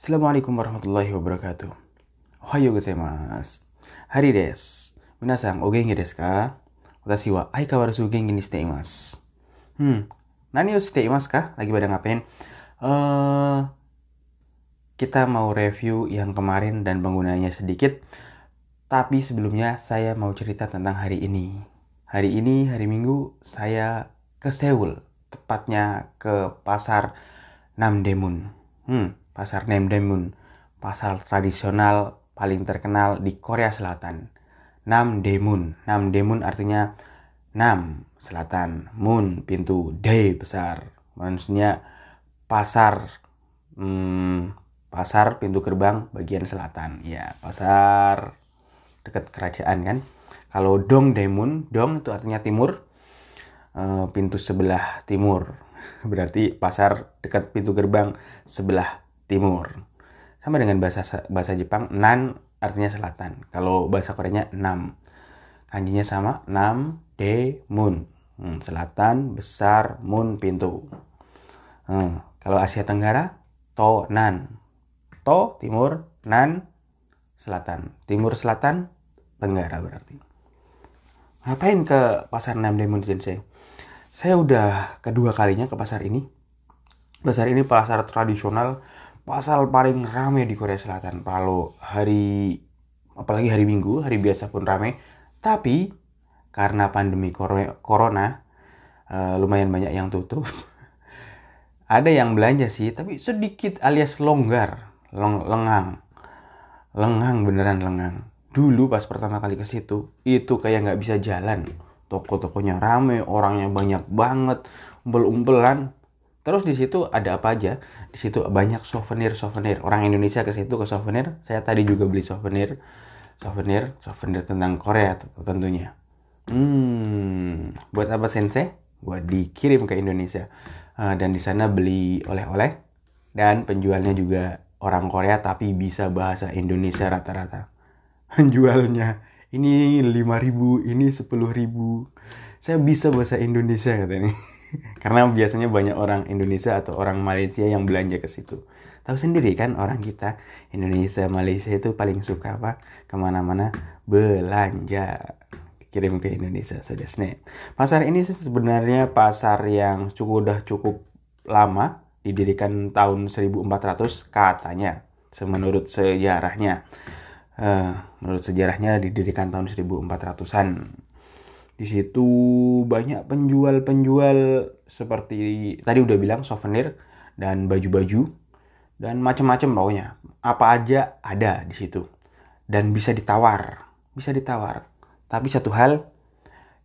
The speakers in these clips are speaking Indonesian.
Assalamualaikum warahmatullahi wabarakatuh. Ohayo gozaimasu. Hari des. Minasan, o genki desu ka? Watashi wa aikawarazu genki ni shite imasu. Hmm, nani o shite imasu ka? Lagi pada ngapain? Eh, kita mau review yang kemarin dan penggunanya sedikit. Tapi sebelumnya saya mau cerita tentang hari ini. Hari ini, hari Minggu, saya ke Seoul. Tepatnya ke pasar Namdaemun. Hmm, pasar Namdaemun, pasar tradisional paling terkenal di Korea Selatan. Namdaemun. Namdaemun artinya Nam, selatan, Moon, pintu, Dae, besar. Maksudnya pasar hmm, pasar pintu gerbang bagian selatan. Ya, pasar dekat kerajaan kan. Kalau Dong Daemun, Dong itu artinya timur, eh, pintu sebelah timur. Berarti pasar dekat pintu gerbang sebelah timur. Sama dengan bahasa bahasa Jepang, nan artinya selatan. Kalau bahasa Koreanya nam. Kanjinya sama, nam, de, mun. Hmm, selatan, besar, mun, pintu. Hmm, kalau Asia Tenggara, to, nan. To, timur, nan, selatan. Timur, selatan, tenggara berarti. Ngapain ke pasar Namdaemun Sensei? Saya udah kedua kalinya ke pasar ini. Pasar ini pasar tradisional pasar paling rame di Korea Selatan. Kalau hari apalagi hari Minggu, hari biasa pun rame. Tapi karena pandemi corona uh, lumayan banyak yang tutup. Ada yang belanja sih, tapi sedikit alias longgar, Long, lengang. Lengang beneran lengang. Dulu pas pertama kali ke situ, itu kayak nggak bisa jalan. Toko-tokonya rame, orangnya banyak banget, umpel-umpelan Terus di situ ada apa aja? Di situ banyak souvenir-souvenir. Orang Indonesia ke situ ke souvenir. Saya tadi juga beli souvenir, souvenir, souvenir tentang Korea tentunya. Hmm, buat apa sensei? Buat dikirim ke Indonesia. Uh, dan di sana beli oleh-oleh dan penjualnya juga orang Korea tapi bisa bahasa Indonesia rata-rata. Penjualnya ini 5000, ini 10000. Saya bisa bahasa Indonesia katanya. Karena biasanya banyak orang Indonesia atau orang Malaysia yang belanja ke situ. Tahu sendiri kan orang kita Indonesia Malaysia itu paling suka apa ke mana-mana belanja kirim ke Indonesia saja snack. Pasar ini sebenarnya pasar yang cukup udah cukup lama didirikan tahun 1400 katanya menurut sejarahnya. Uh, menurut sejarahnya didirikan tahun 1400-an di situ banyak penjual-penjual seperti tadi udah bilang souvenir dan baju-baju dan macam-macam pokoknya. Apa aja ada di situ. Dan bisa ditawar, bisa ditawar. Tapi satu hal,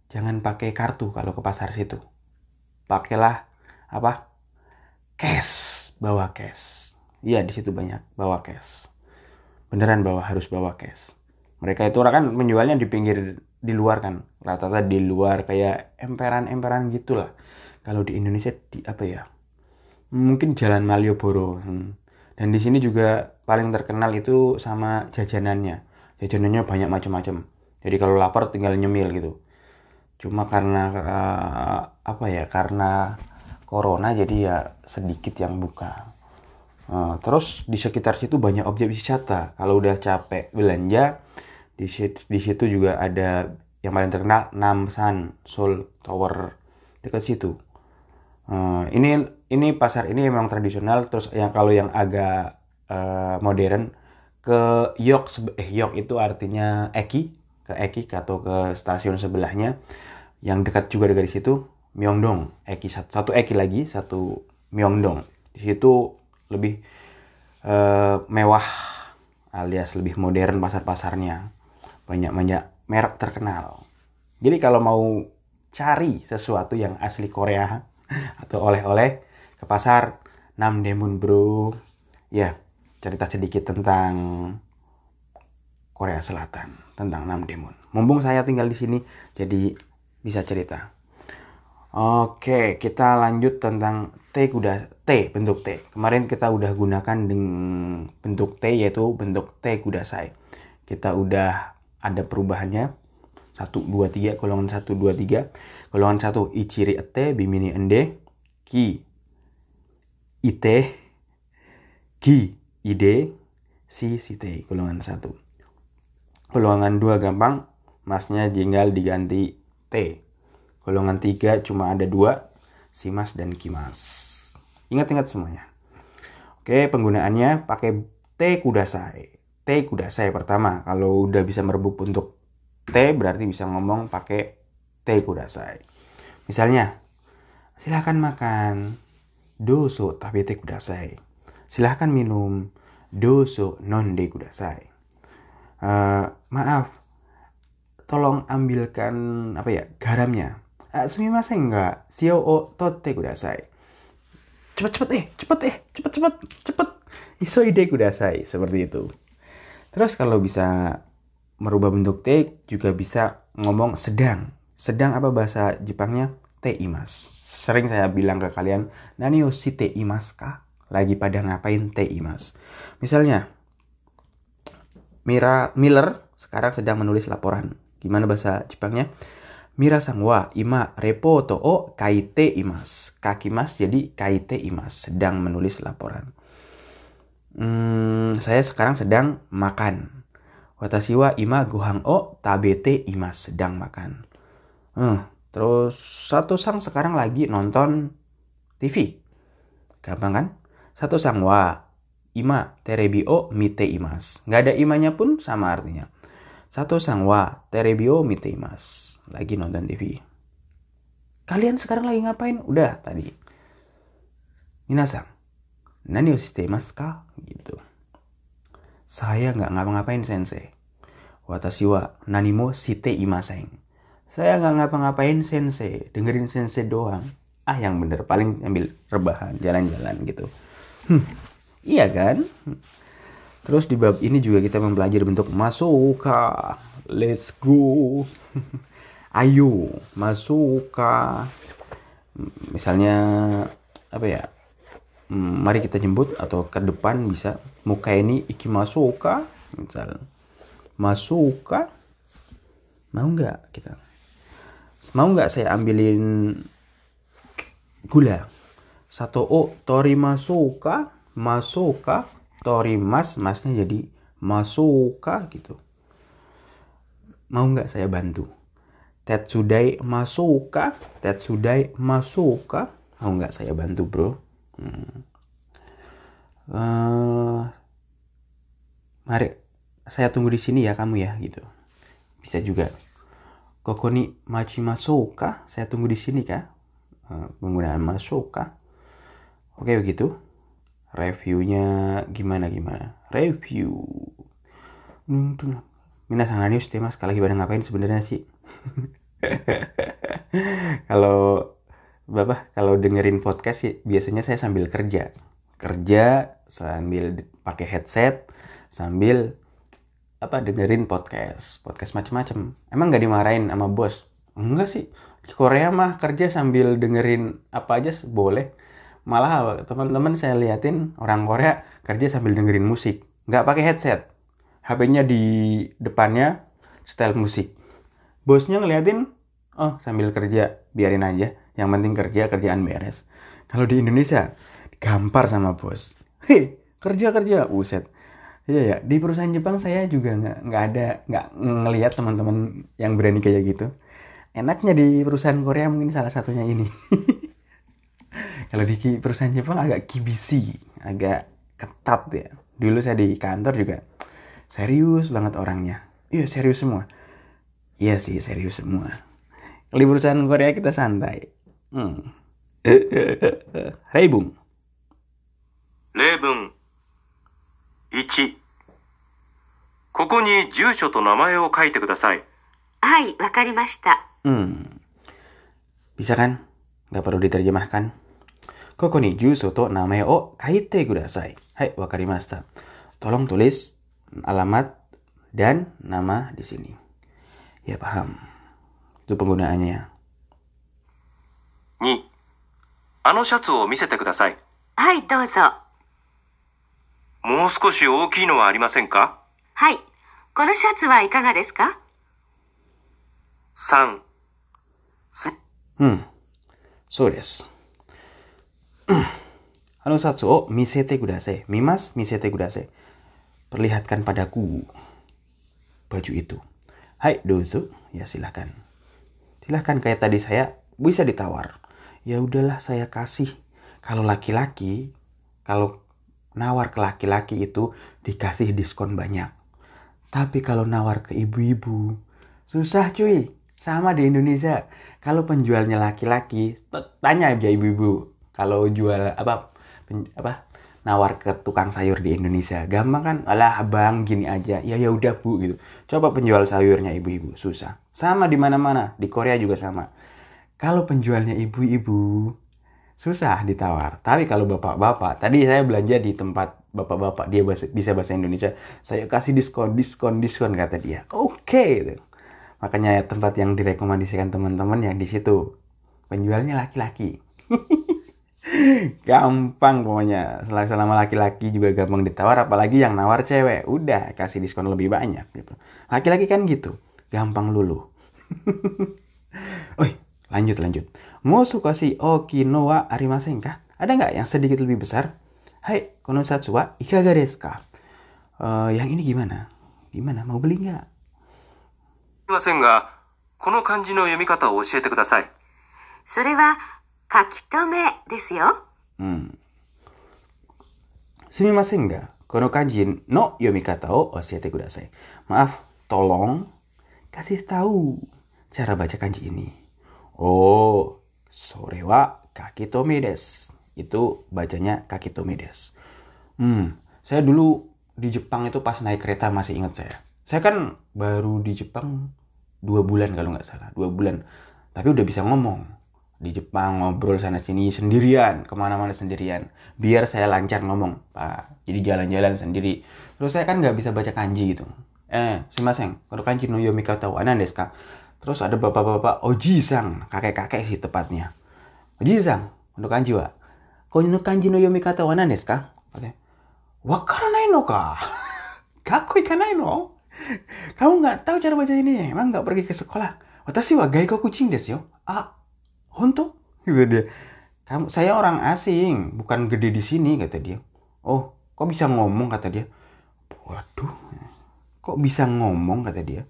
jangan pakai kartu kalau ke pasar situ. Pakailah apa? Cash, bawa cash. Iya, di situ banyak bawa cash. Beneran bawa harus bawa cash. Mereka itu kan menjualnya di pinggir di luar kan rata-rata di luar kayak emperan-emperan gitulah. Kalau di Indonesia di apa ya mungkin Jalan Malioboro hmm. dan di sini juga paling terkenal itu sama jajanannya. Jajanannya banyak macam-macam. Jadi kalau lapar tinggal nyemil gitu. Cuma karena uh, apa ya karena corona jadi ya sedikit yang buka. Uh, terus di sekitar situ banyak objek wisata. Kalau udah capek belanja di situ, di situ juga ada yang paling terkenal Namsan Seoul Tower dekat situ. Uh, ini ini pasar ini memang tradisional terus yang kalau yang agak uh, modern ke Yok eh Yok itu artinya Eki ke Eki atau ke stasiun sebelahnya. Yang dekat juga dari situ Myeongdong. Eki satu, satu Eki lagi satu Myeongdong. Di situ lebih uh, mewah alias lebih modern pasar-pasarnya banyak-banyak merek terkenal. Jadi kalau mau cari sesuatu yang asli Korea atau oleh-oleh ke pasar Namdaemun bro. Ya, cerita sedikit tentang Korea Selatan, tentang Namdaemun. Mumpung saya tinggal di sini, jadi bisa cerita. Oke, kita lanjut tentang T kuda T bentuk T. Kemarin kita udah gunakan dengan bentuk T yaitu bentuk T kuda saya. Kita udah ada perubahannya 1 2 3 golongan 1 2 3 golongan 1 ichiri ete bimini ende ki ite ki ide, si, si, te, golongan satu. Golongan dua gampang, masnya tinggal diganti t. Golongan tiga cuma ada dua, si mas dan kimas. Ingat-ingat semuanya. Oke, penggunaannya pakai t kudasai. T kudasai pertama. Kalau udah bisa merebut untuk t berarti bisa ngomong pakai t kudasai. Misalnya, silahkan makan. Doso tapi te kudasai. Silahkan minum. Doso non de kudasai. Uh, maaf, tolong ambilkan apa ya garamnya. Uh, sumimasen enggak? Sio o totte kudasai. Cepet cepet eh, cepet eh, cepet cepet cepet. Isoide kudasai seperti itu. Terus kalau bisa merubah bentuk te juga bisa ngomong sedang. Sedang apa bahasa Jepangnya? Te imas. Sering saya bilang ke kalian, nani o te imas ka? Lagi pada ngapain te imas? Misalnya, Mira Miller sekarang sedang menulis laporan. Gimana bahasa Jepangnya? Mira sang wa ima repoto o kaite imas. Kakimas jadi kaite imas. Sedang menulis laporan. Hmm, saya sekarang sedang makan. Watashi wa ima gohang o tabete imas. Sedang makan. Hmm, terus satu sang sekarang lagi nonton TV. Gampang kan? Satu sang wa ima terebio mite imas. Nggak ada imanya pun sama artinya. Satu sang wa terebio mite imas. Lagi nonton TV. Kalian sekarang lagi ngapain? Udah tadi. Minasang, nani o shite ka? Gitu. Saya nggak ngapa-ngapain sensei. Watashi wa nanimo shite imasen. Saya nggak ngapa-ngapain sensei. Dengerin sensei doang. Ah yang bener. Paling ambil rebahan, jalan-jalan gitu. Hmm Iya kan? Terus di bab ini juga kita mempelajari bentuk masuka. Let's go. Ayo, masuka. Misalnya apa ya? Hmm, mari kita jemput atau ke depan bisa. Muka ini iki masuka misal. Masuka. Mau nggak kita? Mau nggak saya ambilin gula? Satu o tori masuka masuka torimas masnya jadi masuka gitu. Mau nggak saya bantu? Tetsudai masuka Tetsudai masuka. Mau nggak saya bantu bro hmm. uh, mari saya tunggu di sini ya kamu ya gitu. Bisa juga. Kokoni machi masuka saya tunggu di sini kah uh, penggunaan masuka oke begitu. Reviewnya gimana gimana? Review. Minasang Nanius deh mas, kalau lagi pada ngapain sebenarnya sih? kalau Bapak kalau dengerin podcast sih biasanya saya sambil kerja. Kerja sambil pakai headset sambil apa dengerin podcast, podcast macam-macam. Emang nggak dimarahin sama bos? Enggak sih. Di Korea mah kerja sambil dengerin apa aja boleh malah teman-teman saya liatin orang Korea kerja sambil dengerin musik nggak pakai headset HP-nya di depannya style musik bosnya ngeliatin oh sambil kerja biarin aja. Yang penting kerja kerjaan beres. Kalau di Indonesia gampar sama bos. Hei kerja kerja. Uset Iya ya, di perusahaan Jepang saya juga nggak nggak ada nggak ngelihat teman-teman yang berani kayak gitu. Enaknya di perusahaan Korea mungkin salah satunya ini. kalau di perusahaan Jepang agak kibisi agak ketat ya. Dulu saya di kantor juga serius banget orangnya. Iya serius semua. Iya sih serius semua kalau di perusahaan Korea kita santai hmm. Reibung 例文1ここに住所と名前を書いてください。はい、わかりました。 hmm. bisa kan nggak perlu diterjemahkan ここに住所と名前を書いてください。はい、わかりました。Tolong tulis alamat dan nama di sini. Ya paham. Itu penggunaannya. 2あのシャツを見せてください。はい、どうぞ。もう少し大きいのはありませんかはい。このシャツはいかがですか ?3 Hmm. So des. Anu satsu o misete kudasai. Mimas misete kudasai. Perlihatkan padaku baju itu. Hai dozo, ya silahkan. Silahkan kayak tadi saya bisa ditawar. Ya udahlah saya kasih. Kalau laki-laki, kalau nawar ke laki-laki itu dikasih diskon banyak. Tapi kalau nawar ke ibu-ibu, susah cuy. Sama di Indonesia. Kalau penjualnya laki-laki, tanya aja ibu-ibu. Kalau jual apa apa nawar ke tukang sayur di Indonesia. Gampang kan? Alah abang gini aja. Ya ya udah bu gitu. Coba penjual sayurnya ibu-ibu. Susah. Sama di mana-mana. Di Korea juga sama. Kalau penjualnya ibu-ibu susah ditawar. Tapi kalau bapak-bapak tadi saya belanja di tempat bapak-bapak dia bahasa, bisa bahasa Indonesia saya kasih diskon diskon diskon kata dia. Oke okay, gitu. makanya tempat yang direkomendasikan teman-teman yang di situ. Penjualnya laki-laki gampang pokoknya selama laki-laki juga gampang ditawar apalagi yang nawar cewek udah kasih diskon lebih banyak gitu laki-laki kan gitu gampang lulu Oi, lanjut lanjut mau suka si okinawa arimasen kah ada nggak yang sedikit lebih besar Hai konosatsu wa ikaga desu ka uh, yang ini gimana gimana mau beli nggak すみませんが、この漢字の読み方を教えてください。それは 書き留めですよ。 Hmm. Sumimasen ga? Kono kanji no yomikata o oshite kudasai. Maaf, tolong kasih tahu cara baca kanji ini. Oh, sore wa kakitome desu. Itu bacanya kakitome desu. Hmm, saya dulu di Jepang itu pas naik kereta masih ingat saya. Saya kan baru di Jepang dua bulan kalau nggak salah, dua bulan. Tapi udah bisa ngomong di Jepang ngobrol sana sini sendirian ke mana-mana sendirian. Biar saya lancar ngomong pak jadi jalan-jalan sendiri. Terus saya kan nggak bisa baca kanji gitu. Eh sumaseng kalau kanji no yomi kata anan desu ka? Terus ada bapak-bapak ojisang kakek-kakek sih tepatnya. Ojisang untuk kanji wa kono no kanji no yomi kata anan desu ka? Katanya wakaranai no ka kakko ikanai no? Kamu nggak tahu cara baca ini emang nggak pergi ke sekolah? Watashi wa gaikoku kucing desu yo. Ah Honto? Gitu dia. Kamu, saya orang asing, bukan gede di sini, kata dia. Oh, kok bisa ngomong, kata dia. Waduh, kok bisa ngomong, kata dia.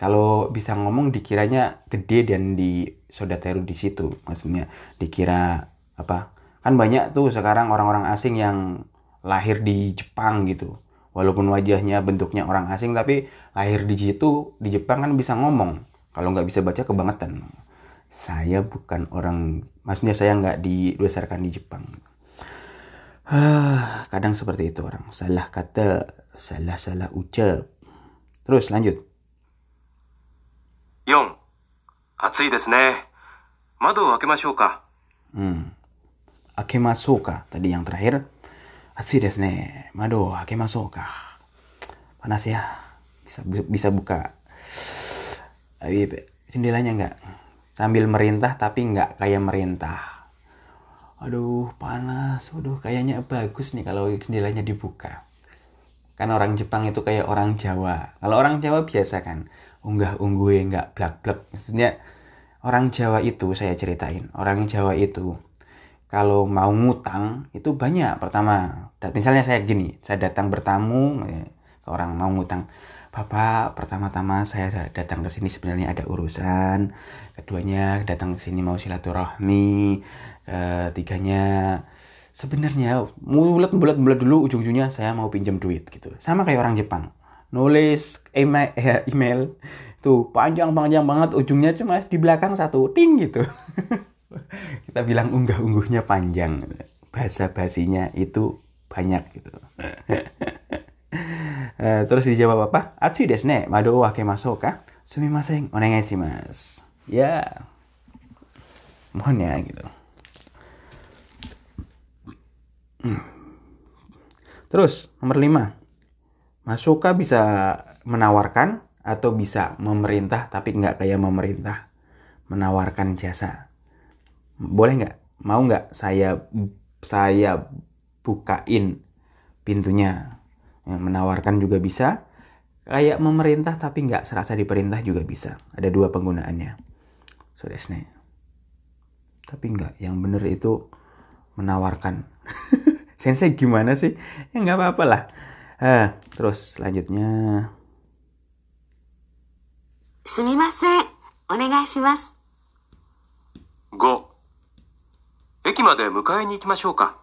Kalau bisa ngomong dikiranya gede dan di sodateru di situ. Maksudnya dikira apa? Kan banyak tuh sekarang orang-orang asing yang lahir di Jepang gitu. Walaupun wajahnya bentuknya orang asing tapi lahir di situ di Jepang kan bisa ngomong. Kalau nggak bisa baca kebangetan saya bukan orang maksudnya saya nggak dibesarkan di Jepang kadang seperti itu orang salah kata salah salah ucap terus lanjut 4暑いですね窓を開けましょうか hmm. akemasuka tadi yang terakhir atsui desu ne mado akemasuka panas ya bisa bisa buka jendelanya nggak sambil merintah tapi nggak kayak merintah. Aduh panas, aduh kayaknya bagus nih kalau jendelanya dibuka. Kan orang Jepang itu kayak orang Jawa. Kalau orang Jawa biasa kan unggah ungguh nggak blak blak. Maksudnya orang Jawa itu saya ceritain. Orang Jawa itu kalau mau ngutang itu banyak. Pertama, misalnya saya gini, saya datang bertamu ke orang mau ngutang. Bapak, pertama-tama saya datang ke sini sebenarnya ada urusan. Keduanya datang ke sini mau silaturahmi. Ketiganya sebenarnya mulut bulat bulat dulu ujung-ujungnya saya mau pinjam duit gitu. Sama kayak orang Jepang. Nulis email, eh, email tuh panjang-panjang banget ujungnya cuma di belakang satu ting gitu. Kita bilang unggah-ungguhnya panjang. Bahasa basinya itu banyak gitu. Uh, terus dijawab apa? Atsui desu ne. Mado wa akemashou ka? Sumimasen. Onegai shimasu. Ya. Mohon ya gitu. Hmm. Terus nomor 5. Masuka bisa menawarkan atau bisa memerintah tapi nggak kayak memerintah. Menawarkan jasa. Boleh nggak? Mau nggak saya saya bukain pintunya? yang menawarkan juga bisa kayak memerintah tapi nggak serasa diperintah juga bisa ada dua penggunaannya so desne tapi nggak yang bener itu menawarkan Sensei gimana sih? Ya nggak apa-apa lah. Ah, terus selanjutnya. すみません。お願いします。 5駅まで迎えに行きましょうか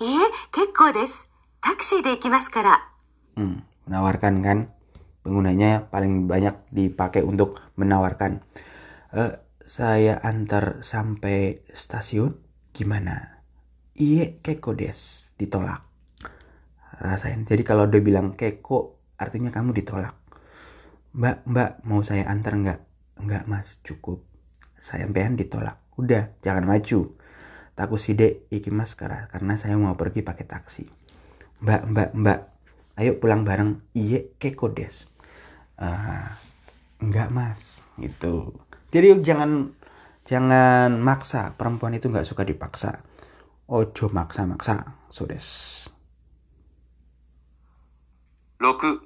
いえ、結構です。タクシーで行きますから。 Hmm, menawarkan kan? Penggunanya paling banyak dipakai untuk menawarkan. Eh, saya antar sampai stasiun gimana? Iye keko des ditolak. Rasain. Jadi kalau dia bilang keko artinya kamu ditolak. Mbak, mbak mau saya antar nggak? Enggak mas, cukup. Saya sampean ditolak. Udah, jangan maju. Takuside ikimas kara karena saya mau pergi pakai taksi. Mbak, mbak, mbak, ayo pulang bareng. Iye keko des. Ah, enggak mas, gitu. Jadi jangan jangan maksa. Perempuan itu nggak suka dipaksa. Ojo maksa-maksa, so des. 6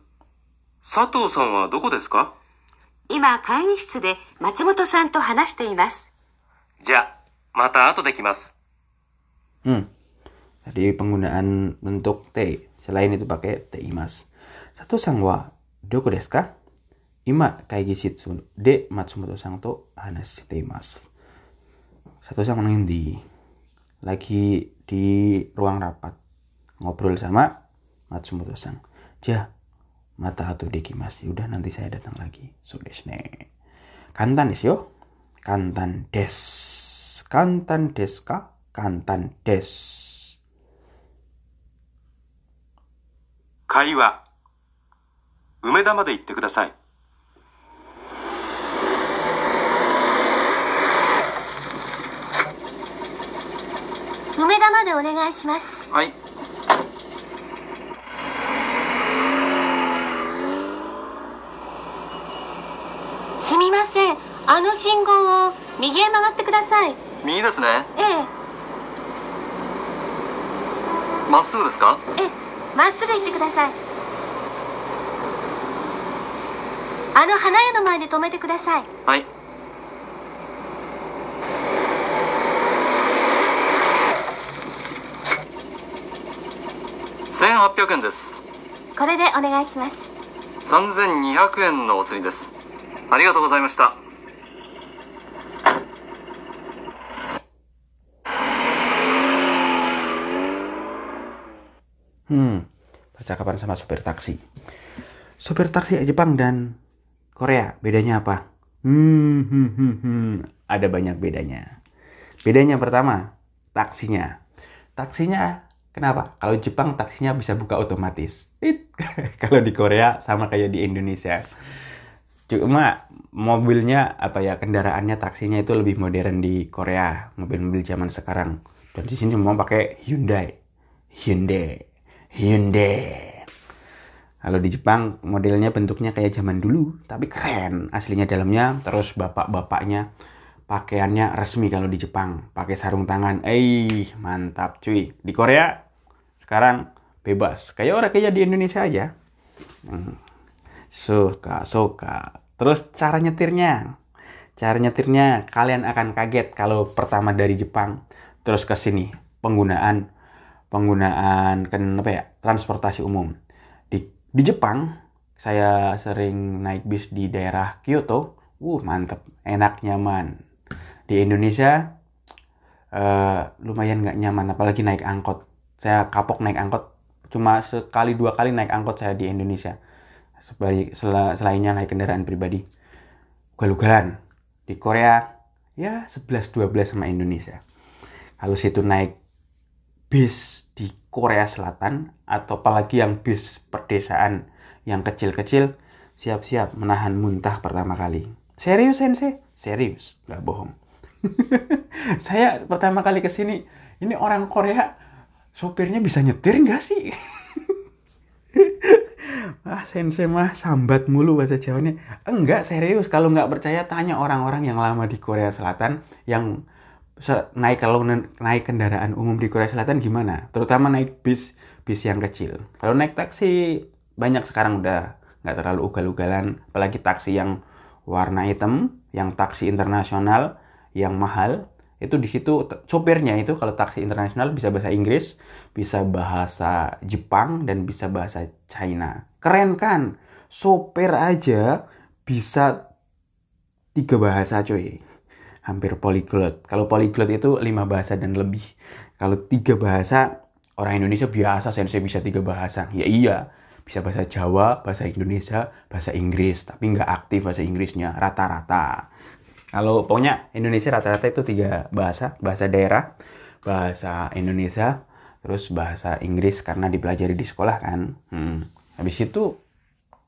佐藤さんはどこですか今、会議室で松本さんと話しています。じゃあまた後で来ます Hmm. Jadi penggunaan bentuk te. Selain itu pakai te imas. Satu sang wa doko desu ka? Ima kaigi shitsu de Matsumoto sang to hanashite imasu. Satu sang di lagi di ruang rapat ngobrol sama Matsumoto sang. Ja, mata hatu dekimasu. Udah nanti saya datang lagi. So desu ne. Kantan desu yo. Kantan des. Kantan desu ka? Kantan des. 会話。梅田まで行ってください。梅田までお願いします。はい。すみません。あの信号を右へ曲がってください。右ですね。ええ、まっすぐですか？ええ、まっすぐ行ってください。あの花屋の前で止めてください。はい1800円ですこれでお願いします。3200円のお釣りですありがとうございました Hmm, percakapan sama sopir taksi. Sopir taksi Jepang dan Korea, bedanya apa? Hmm, hmm, hmm, hmm. ada banyak bedanya. Bedanya pertama, taksinya. Taksinya, kenapa? Kalau Jepang taksinya bisa buka otomatis. Kalau di Korea sama kayak di Indonesia. Cuma mobilnya apa ya kendaraannya taksinya itu lebih modern di Korea, mobil-mobil zaman sekarang. Dan di sini mau pakai Hyundai. Hyundai. Hyundai. Kalau di Jepang modelnya bentuknya kayak zaman dulu, tapi keren. Aslinya dalamnya terus bapak-bapaknya pakaiannya resmi kalau di Jepang, pakai sarung tangan. Eh, mantap cuy. Di Korea sekarang bebas. Kayak orang kayak di Indonesia aja. Hmm. Suka, suka. Terus cara nyetirnya. Cara nyetirnya kalian akan kaget kalau pertama dari Jepang terus ke sini penggunaan penggunaan kan apa ya transportasi umum. Di di Jepang saya sering naik bis di daerah Kyoto. Uh mantep. Enak nyaman. Di Indonesia eh, lumayan nggak nyaman apalagi naik angkot. Saya kapok naik angkot. Cuma sekali dua kali naik angkot saya di Indonesia. Sebaik sel- selainnya naik kendaraan pribadi. Ugal-ugalan di Korea ya 11-12 sama Indonesia. Kalau situ naik bis di Korea Selatan atau apalagi yang bis perdesaan yang kecil-kecil siap-siap menahan muntah pertama kali. Serius sensei serius? Nggak bohong. Saya pertama kali ke sini ini orang Korea sopirnya bisa nyetir nggak sih? Ah sensei mah sambat mulu bahasa Jawanya. Enggak serius. Kalau nggak percaya tanya orang-orang yang lama di Korea Selatan yang naik kalau naik kendaraan umum di Korea Selatan gimana? Terutama naik bis bis yang kecil. Kalau naik taksi banyak sekarang udah nggak terlalu ugal-ugalan. Apalagi taksi yang warna hitam yang taksi internasional yang mahal itu di situ sopirnya itu kalau taksi internasional bisa bahasa Inggris bisa bahasa Jepang dan bisa bahasa China. Keren kan? Sopir aja bisa tiga bahasa coy hampir polyglot. Kalau polyglot itu lima bahasa dan lebih. Kalau tiga bahasa orang Indonesia biasa sensei bisa tiga bahasa. Ya iya bisa bahasa Jawa bahasa Indonesia bahasa Inggris. Tapi nggak aktif bahasa Inggrisnya rata-rata. Kalau pokoknya Indonesia rata-rata itu tiga bahasa. Bahasa daerah bahasa Indonesia terus bahasa Inggris karena dipelajari di sekolah kan. Hmm. habis itu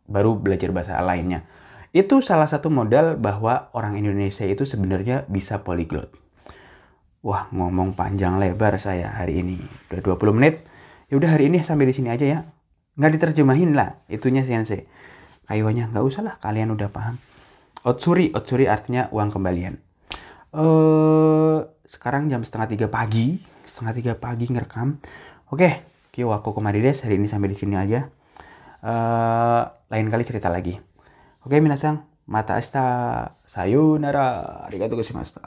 baru belajar bahasa lainnya itu salah satu modal bahwa orang Indonesia itu sebenarnya bisa polyglot. Wah, ngomong panjang lebar saya hari ini. Udah 20 menit. Ya udah hari ini sampai di sini aja ya. Nggak diterjemahin lah itunya sensei. Kayaknya nggak usah lah, kalian udah paham. Otsuri, otsuri artinya uang kembalian. Eh, sekarang jam setengah tiga pagi, setengah tiga pagi ngerekam. Oke, kyo aku kemari des. Hari ini sampai di sini aja. Eh, lain kali cerita lagi. Oke, minasan, mata asta. Sayonara. Arigatou gozaimashita.